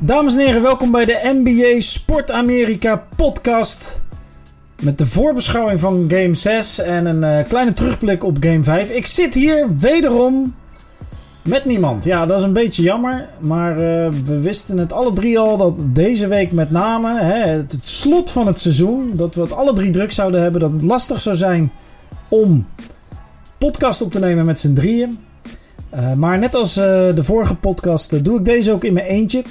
Dames en heren, welkom bij de NBA Sport Amerika podcast. Met de voorbeschouwing van Game 6 en een uh, kleine terugblik op Game 5. Ik zit hier wederom met niemand. Ja, dat is een beetje jammer. Maar uh, we wisten het alle drie al dat deze week met name, hè, het, het, slot van het seizoen, dat we het alle drie druk zouden hebben. Dat het lastig zou zijn om podcast op te nemen met z'n drieën. Uh, maar net als de vorige podcast doe ik deze ook in mijn eentje.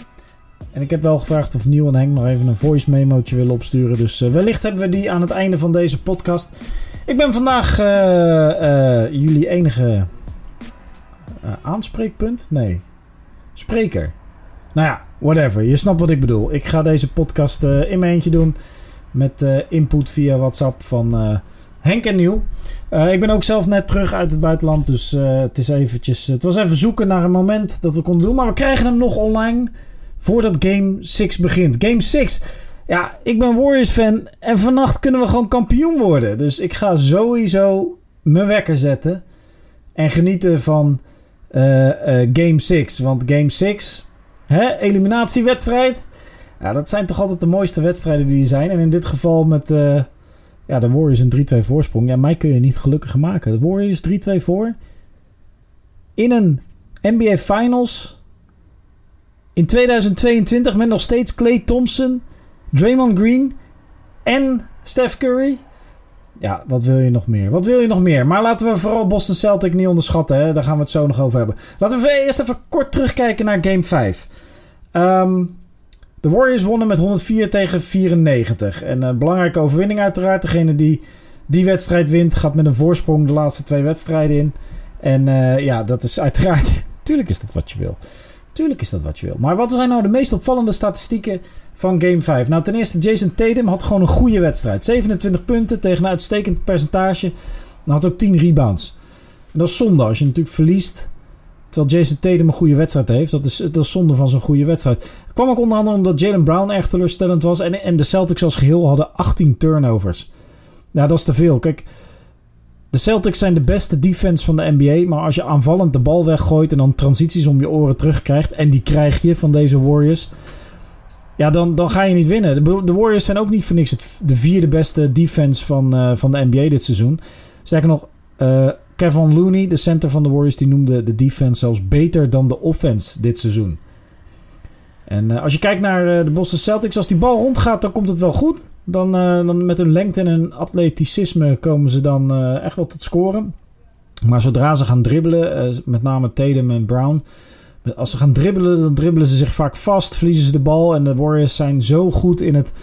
En ik heb wel gevraagd of Nieuw en Henk nog even een voice memootje willen opsturen. Dus uh, wellicht hebben we die aan het einde van deze podcast. Ik ben vandaag uh, uh, jullie enige aanspreekpunt? Nee. Spreker. Nou ja, whatever. Je snapt wat ik bedoel. Ik ga deze podcast in mijn eentje doen. Met input via WhatsApp van Henk en Nieuw. ik ben ook zelf net terug uit het buitenland. Dus het, is eventjes, het was even zoeken naar een moment dat we konden doen. Maar we krijgen hem nog online voordat Game 6 begint. Game 6. Ja, ik ben Warriors fan en vannacht kunnen we gewoon kampioen worden. Dus ik ga sowieso mijn wekker zetten en genieten van uh, uh, Game 6. Want Game 6, hè, eliminatiewedstrijd. Ja, dat zijn toch altijd de mooiste wedstrijden die er zijn. En in dit geval met uh, ja, de Warriors een 3-2 voorsprong. Ja, mij kun je niet gelukkiger maken. De Warriors 3-2 voor. In een NBA Finals in 2022 met nog steeds Clay Thompson, Draymond Green en Steph Curry. Ja, wat wil je nog meer? Wat wil je nog meer? Maar laten we vooral Boston Celtic niet onderschatten. Hè? Daar gaan we het zo nog over hebben. Laten we eerst even kort terugkijken naar Game 5. Um, de Warriors wonnen met 104 tegen 94. En een belangrijke overwinning uiteraard. Degene die die wedstrijd wint gaat met een voorsprong de laatste twee wedstrijden in. En uh, ja, dat is uiteraard... Tuurlijk is dat wat je wil. Tuurlijk is dat wat je wil. Maar wat zijn nou de meest opvallende statistieken van Game 5? Nou, ten eerste, Jason Tatum had gewoon een goede wedstrijd. 27 punten tegen een uitstekend percentage. En had ook 10 rebounds. En dat is zonde als je natuurlijk verliest. Terwijl Jason Tatum een goede wedstrijd heeft. Dat is, dat is zonde van zo'n goede wedstrijd. Dat kwam ook onder andere omdat Jalen Brown erg teleurstellend was. En, en de Celtics als geheel hadden 18 turnovers. Ja, dat is te veel. Kijk, de Celtics zijn de beste defense van de NBA. Maar als je aanvallend de bal weggooit en dan transities om je oren terugkrijgt. En die krijg je van deze Warriors. Ja, dan, dan ga je niet winnen. De, Warriors zijn ook niet voor niks de vierde beste defense van, uh, van de NBA dit seizoen. Sterker nog, uh, Kevin Looney, de center van de Warriors, die noemde de defense zelfs beter dan de offense dit seizoen. En uh, als je kijkt naar de Boston Celtics, als die bal rondgaat, dan komt het wel goed. Dan, uh, dan met hun lengte en hun atleticisme komen ze dan uh, echt wel tot scoren. Maar zodra ze gaan dribbelen, uh, met name Tatum en Brown. Als ze gaan dribbelen, dan dribbelen ze zich vaak vast, verliezen ze de bal. En de Warriors zijn zo goed in het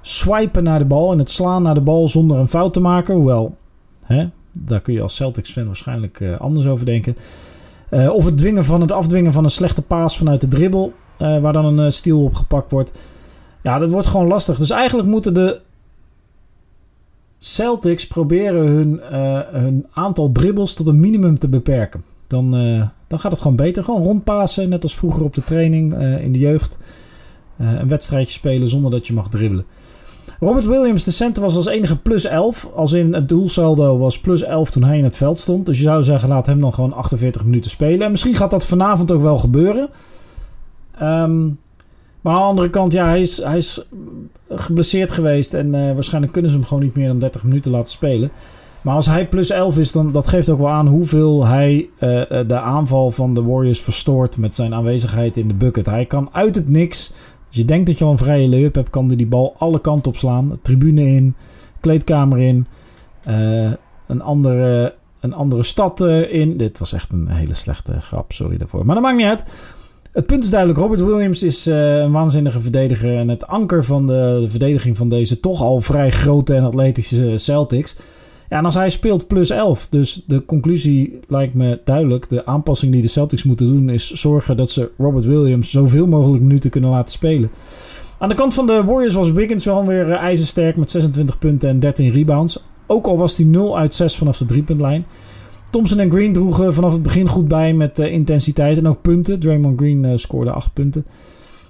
swipen naar de bal en het slaan naar de bal zonder een fout te maken. Hoewel, hè, daar kun je als Celtics-fan waarschijnlijk anders over denken. of het dwingen van het afdwingen van een slechte paas vanuit de dribbel, waar dan een stiel op gepakt wordt. Ja, dat wordt gewoon lastig. Dus eigenlijk moeten de Celtics proberen hun, uh, hun aantal dribbles tot een minimum te beperken. Dan, uh, dan gaat het gewoon beter. Gewoon rondpassen, net als vroeger op de training uh, in de jeugd. een wedstrijdje spelen zonder dat je mag dribbelen. Robert Williams, de center, was als enige plus 11. Als in het doelsaldo was plus 11 toen hij in het veld stond. Dus je zou zeggen, laat hem dan gewoon 48 minuten spelen. En misschien gaat dat vanavond ook wel gebeuren. Um, maar aan de andere kant, ja, hij is, hij is geblesseerd geweest. En uh, waarschijnlijk kunnen ze hem gewoon niet meer dan 30 minuten laten spelen. Maar als hij plus 11 is, dan dat geeft ook wel aan hoeveel hij uh, de aanval van de Warriors verstoort met zijn aanwezigheid in de bucket. Hij kan uit het niks. Als je denkt dat je al een vrije lay-up hebt, kan hij die bal alle kanten op slaan. Tribune in, kleedkamer in, een andere, een andere stad in. Dit was echt een hele slechte grap, sorry daarvoor. Maar dat maakt niet uit. Het punt is duidelijk, Robert Williams is uh, een waanzinnige verdediger. En het anker van de, de, verdediging van deze toch al vrij grote en atletische Celtics. Ja, en als hij speelt plus 11. Dus de conclusie lijkt me duidelijk. De aanpassing die de Celtics moeten doen is zorgen dat ze Robert Williams zoveel mogelijk minuten kunnen laten spelen. Aan de kant van de Warriors was Wiggins wel weer uh, ijzersterk met 26 punten en 13 rebounds. Ook al was hij 0 uit 6 vanaf de driepuntlijn. Thompson en Green droegen vanaf het begin goed bij met uh, intensiteit en ook punten. Draymond Green uh, scoorde 8 punten.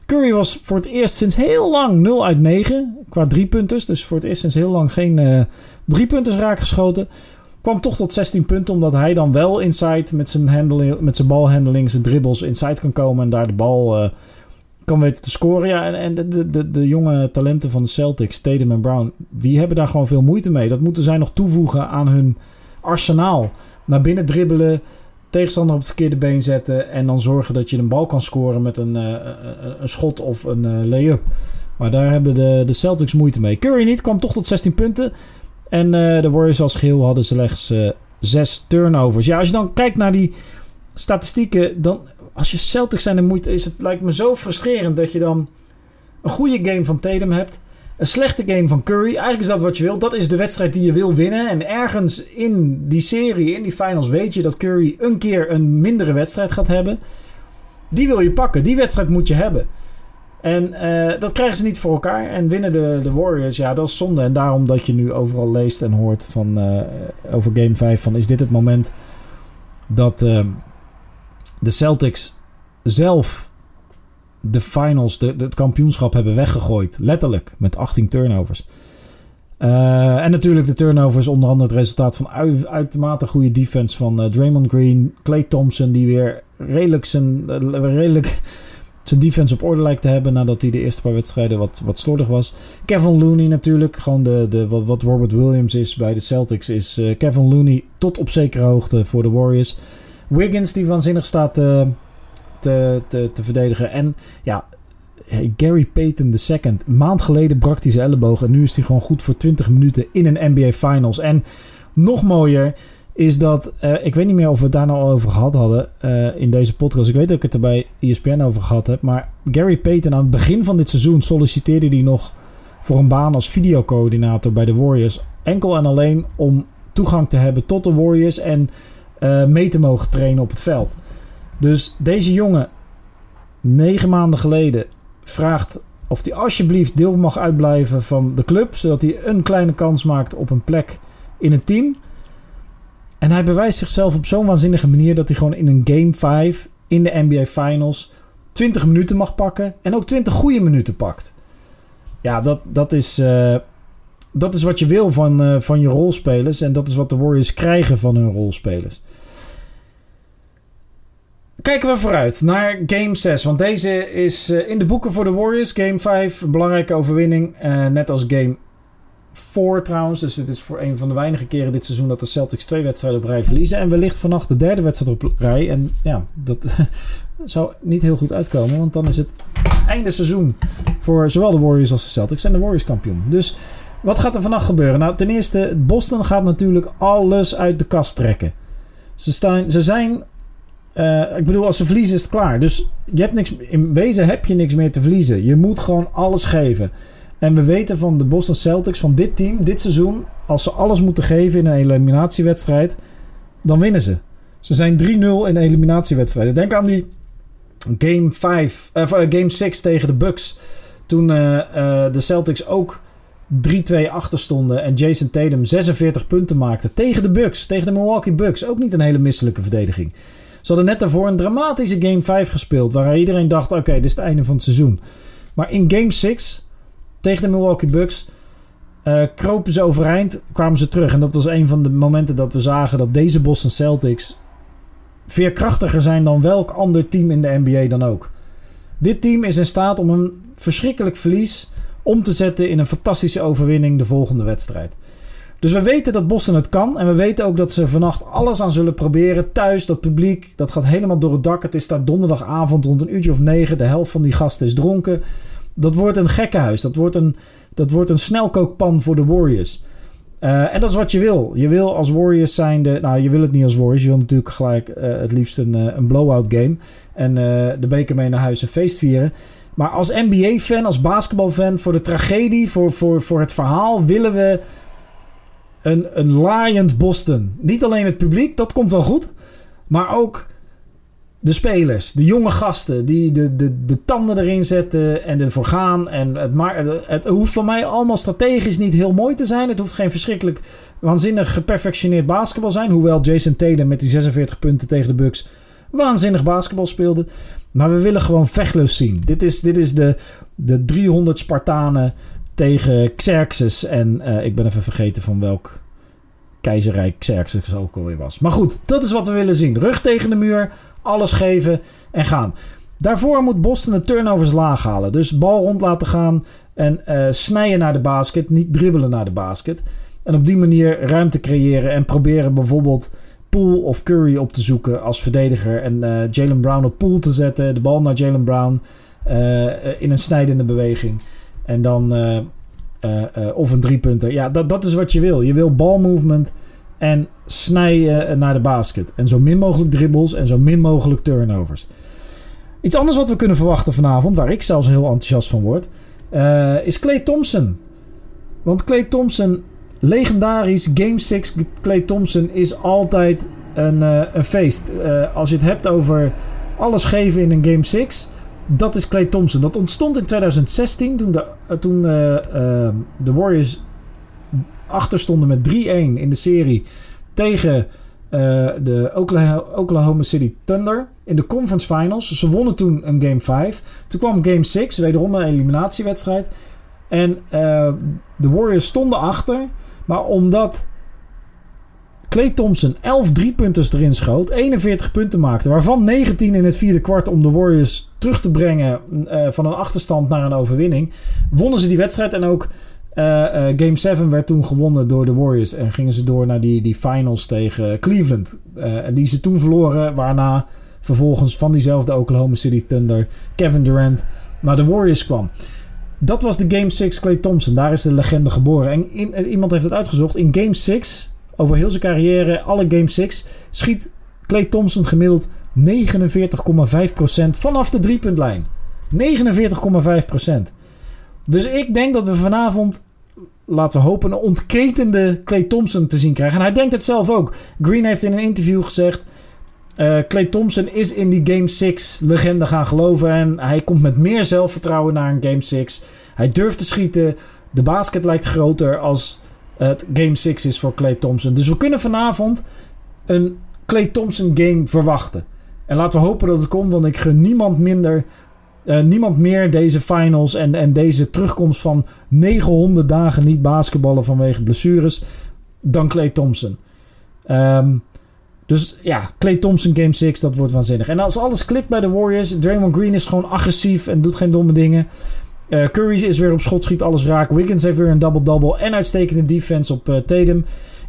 Curry was voor het eerst sinds heel lang 0 uit 9 qua driepunters. Dus voor het eerst sinds heel lang geen uh, driepunters raakgeschoten. Kwam toch tot 16 punten omdat hij dan wel inside met zijn, handling, met zijn balhandeling, zijn dribbles inside kan komen en daar de bal kan weten te scoren. Ja, en, en de, de, de, jonge talenten van de Celtics, Tatum en Brown, die hebben daar gewoon veel moeite mee. Dat moeten zij nog toevoegen aan hun arsenaal. Naar binnen dribbelen, tegenstander op het verkeerde been zetten en dan zorgen dat je een bal kan scoren met een, uh, een schot of een uh, lay-up. Maar daar hebben de, de Celtics moeite mee. Curry niet, kwam toch tot 16 punten. En de Warriors als geheel hadden slechts 6 turnovers. Ja, als je dan kijkt naar die statistieken, dan als je Celtics zijn, dan moet, is het lijkt me zo frustrerend dat je dan een goede game van Tatum hebt. Een slechte game van Curry. Eigenlijk is dat wat je wil. Dat is de wedstrijd die je wil winnen. En ergens in die serie, in die finals, weet je dat Curry een keer een mindere wedstrijd gaat hebben. Die wil je pakken. Die wedstrijd moet je hebben. En uh, dat krijgen ze niet voor elkaar. En winnen de, de Warriors, ja, dat is zonde. En daarom dat je nu overal leest en hoort van, uh, over Game 5: van is dit het moment dat uh, de Celtics zelf de finals, het kampioenschap hebben weggegooid. Letterlijk, met 18 turnovers. Uh, en natuurlijk de turnovers, onder andere het resultaat van uit, uitermate goede defense van uh, Draymond Green. Clay Thompson, die weer redelijk zijn, uh, redelijk zijn defense op orde lijkt te hebben. Nadat hij de eerste paar wedstrijden wat, wat slordig was. Kevin Looney natuurlijk, gewoon de, de, wat Robert Williams is bij de Celtics, is Kevin Looney tot op zekere hoogte voor de Warriors. Wiggins, die waanzinnig staat te, verdedigen. En ja, Gary Payton II. Een maand geleden brak hij zijn elleboog. En nu is hij gewoon goed voor 20 minuten in een NBA Finals. En nog mooier is dat... Uh, ik weet niet meer of we het daar nou al over gehad hadden uh, in deze podcast. Ik weet dat ik het er bij ESPN over gehad heb. Maar Gary Payton aan het begin van dit seizoen solliciteerde hij nog voor een baan als videocoördinator bij de Warriors. Enkel en alleen om toegang te hebben tot de Warriors en uh, mee te mogen trainen op het veld. Dus deze jongen, negen maanden geleden, vraagt of hij alsjeblieft deel mag uitblijven van de club. Zodat hij een kleine kans maakt op een plek in het team. En hij bewijst zichzelf op zo'n waanzinnige manier dat hij gewoon in een Game 5 in de NBA Finals 20 minuten mag pakken. En ook 20 goede minuten pakt. Ja, dat, dat, is, uh, dat is wat je wil van, uh, van je rolspelers. En dat is wat de Warriors krijgen van hun rolspelers. Kijken we vooruit naar Game 6. Want deze is uh, in de boeken voor de Warriors. Game 5, een belangrijke overwinning. Uh, net als Game 4 trouwens. Dus het is voor een van de weinige keren dit seizoen dat de Celtics twee wedstrijden op rij verliezen. En wellicht vannacht de derde wedstrijd op rij. En ja, dat zou niet heel goed uitkomen. Want dan is het einde seizoen voor zowel de Warriors als de Celtics. En de Warriors kampioen. Dus wat gaat er vannacht gebeuren? Nou, ten eerste, Boston gaat natuurlijk alles uit de kast trekken. Ze, staan, ze zijn uh, ik bedoel, als ze verliezen is het klaar. Dus je hebt niks, in wezen heb je niks meer te verliezen. Je moet gewoon alles geven. En we weten van de Boston Celtics, van dit team, dit seizoen... als ze alles moeten geven in een eliminatiewedstrijd... dan winnen ze. Ze zijn 3-0 in eliminatiewedstrijden. Denk aan die Game 5, uh, Game 6 tegen de Bucks. Toen de Celtics ook 3-2 achter stonden... en Jason Tatum 46 punten maakte tegen de Bucks. Tegen de Milwaukee Bucks. Ook niet een hele misselijke verdediging. Ze hadden net daarvoor een dramatische Game 5 gespeeld. Waar iedereen dacht: oké, dit is het einde van het seizoen. Maar in Game 6 tegen de Milwaukee Bucks. Uh, kropen ze overeind, kwamen ze terug. En dat was een van de momenten dat we zagen dat deze Boston Celtics veerkrachtiger zijn dan welk ander team in de NBA dan ook. Dit team is in staat om een verschrikkelijk verlies om te zetten in een fantastische overwinning de volgende wedstrijd. Dus we weten dat Boston het kan. En we weten ook dat ze vannacht alles aan zullen proberen. Thuis, dat publiek, dat gaat helemaal door het dak. Het is daar donderdagavond rond een uurtje of negen. De helft van die gasten is dronken. Dat wordt een gekkenhuis. Dat wordt een, dat wordt een snelkookpan voor de Warriors. Uh, en dat is wat je wil. Je wil als Warriors zijnde... Nou, je wil het niet als Warriors. Je wil natuurlijk gelijk uh, het liefst een, uh, een blowout game. En de beker mee naar huis en feest vieren. Maar als NBA-fan, als basketbalfan... voor de tragedie, voor, voor, voor het verhaal... willen we een, een laaiend Boston. Niet alleen het publiek, dat komt wel goed. Maar ook de spelers, de jonge gasten die de, de, de tanden erin zetten en ervoor gaan. En het, het hoeft voor mij allemaal strategisch niet heel mooi te zijn. Het hoeft geen verschrikkelijk waanzinnig geperfectioneerd basketbal zijn. Hoewel Jason Tatum met die 46 punten tegen de Bucks waanzinnig basketbal speelde. Maar we willen gewoon vechtlust zien. Dit is, dit is de, de 300 Spartanen tegen Xerxes. En uh, ik ben even vergeten van welk keizerrijk Xerxes ook alweer was. Maar goed, dat is wat we willen zien. Rug tegen de muur, alles geven en gaan. Daarvoor moet Boston de turnovers laag halen. Dus bal rond laten gaan en uh, snijden naar de basket, niet dribbelen naar de basket. En op die manier ruimte creëren en proberen bijvoorbeeld Poole of Curry op te zoeken als verdediger. En uh, Jalen Brown op Poole te zetten, de bal naar Jalen Brown in een snijdende beweging. En dan of een driepunter. Ja, dat, dat is wat je wil. Je wil balmovement en snijden naar de basket. En zo min mogelijk dribbles en zo min mogelijk turnovers. Iets anders wat we kunnen verwachten vanavond, waar ik zelfs heel enthousiast van word, is Clay Thompson. Want Clay Thompson, legendarisch Game 6 Clay Thompson, is altijd een, een feest. Als je het hebt over alles geven in een Game 6, dat is Clay Thompson. Dat ontstond in 2016 toen de, toen, de Warriors achter stonden met 3-1 in de serie tegen de Oklahoma City Thunder in de conference finals. Ze wonnen toen een game 5. Toen kwam game 6, wederom een eliminatiewedstrijd. En de Warriors stonden achter. Maar omdat Clay Thompson 11 driepunters erin schoot, 41 punten maakte, waarvan 19 in het vierde kwart om de Warriors terug te brengen uh, van een achterstand naar een overwinning, wonnen ze die wedstrijd. En ook uh, game 7 werd toen gewonnen door de Warriors. En gingen ze door naar die, die finals tegen Cleveland. en die ze toen verloren, waarna vervolgens van diezelfde Oklahoma City Thunder Kevin Durant naar de Warriors kwam. Dat was de Game 6 Clay Thompson. Daar is de legende geboren. En iemand heeft het uitgezocht. In Game 6, over heel zijn carrière, alle Game 6, schiet Clay Thompson gemiddeld 49,5% vanaf de driepuntlijn. 49,5%. Dus ik denk dat we vanavond, laten we hopen, een ontketende Clay Thompson te zien krijgen. En hij denkt het zelf ook. Green heeft in een interview gezegd... Uh, Thompson is in die Game 6 legende gaan geloven. En hij komt met meer zelfvertrouwen naar een Game 6. Hij durft te schieten. De basket lijkt groter als het Game 6 is voor Clay Thompson. Dus we kunnen vanavond een Clay Thompson game verwachten. En laten we hopen dat het komt, want ik gun niemand minder. Uh, niemand meer deze finals en, en deze terugkomst van 900 dagen niet basketballen vanwege blessures dan Clay Thompson. Um, dus ja, Clay Thompson Game 6, dat wordt waanzinnig. En als alles klikt bij de Warriors, Draymond Green is gewoon agressief en doet geen domme dingen. Uh, Curry is weer op schot, schiet alles raak. Wiggins heeft weer een double-double en uitstekende defense op uh, Tatum.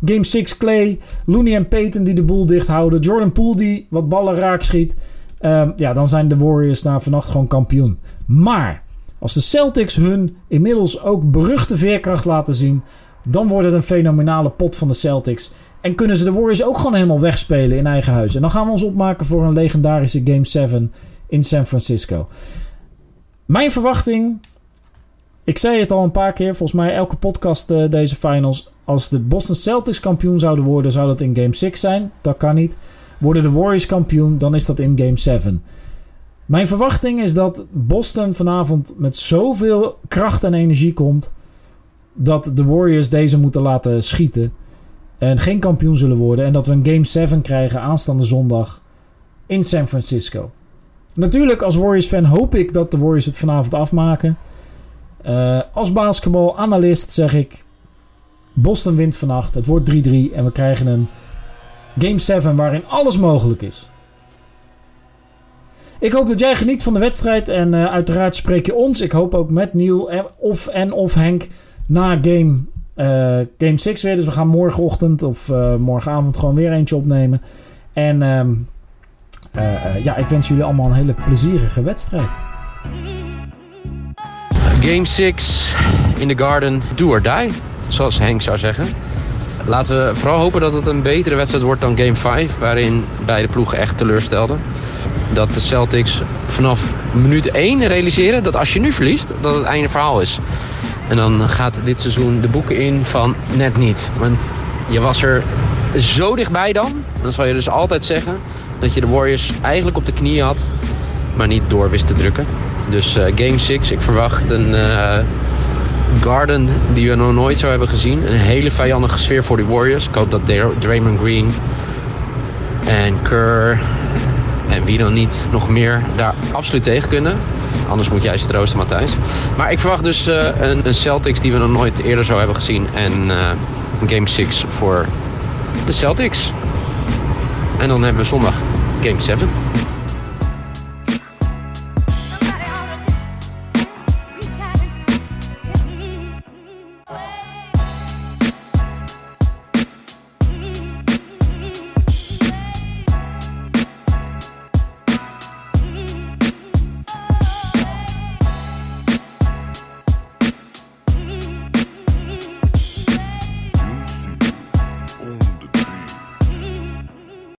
Game 6 Clay, Looney en Peyton die de boel dicht houden. Jordan Poole die wat ballen raak schiet. Uh, ja, dan zijn de Warriors na vannacht gewoon kampioen. Maar als de Celtics hun inmiddels ook beruchte veerkracht laten zien... dan wordt het een fenomenale pot van de Celtics... En kunnen ze de Warriors ook gewoon helemaal wegspelen in eigen huis. En dan gaan we ons opmaken voor een legendarische Game 7 in San Francisco. Mijn verwachting. Ik zei het al een paar keer, volgens mij elke podcast uh, deze finals. Als de Boston Celtics kampioen zouden worden, zou dat in Game 6 zijn. Dat kan niet. Worden de Warriors kampioen, dan is dat in Game 7. Mijn verwachting is dat Boston vanavond met zoveel kracht en energie komt. Dat de Warriors deze moeten laten schieten. En geen kampioen zullen worden. En dat we een Game 7 krijgen aanstaande zondag in San Francisco. Natuurlijk, als Warriors-fan hoop ik dat de Warriors het vanavond afmaken. Uh, als basketbalanalist zeg ik... Boston wint vannacht. Het wordt 3-3 en we krijgen een Game 7 waarin alles mogelijk is. Ik hoop dat jij geniet van de wedstrijd. En uh, uiteraard spreek je ons. Ik hoop ook met Neil of, en of Henk na game uh, game 6 weer. Dus we gaan morgenochtend of morgenavond gewoon weer eentje opnemen. En uh, ja, ik wens jullie allemaal een hele plezierige wedstrijd. Game 6 in the garden, do or die. Zoals Henk zou zeggen. Laten we vooral hopen dat het een betere wedstrijd wordt dan Game 5. Waarin beide ploegen echt teleurstelden. Dat de Celtics vanaf minuut 1 realiseren dat als je nu verliest, dat het einde verhaal is. En dan gaat dit seizoen de boeken in van net niet. Want je was er zo dichtbij dan. Dan zal je dus altijd zeggen dat je de Warriors eigenlijk op de knieën had. Maar niet door wist te drukken. Dus uh, game 6, ik verwacht een uh, Garden die we nog nooit zo hebben gezien. Een hele vijandige sfeer voor de Warriors. Ik hoop dat Draymond Green en Kerr en wie dan niet nog meer daar absoluut tegen kunnen. Anders moet jij ze troosten, Matthijs. Maar ik verwacht dus uh, een, Celtics die we nog nooit eerder zo hebben gezien. En Game 6 voor de Celtics. En dan hebben we zondag Game 7.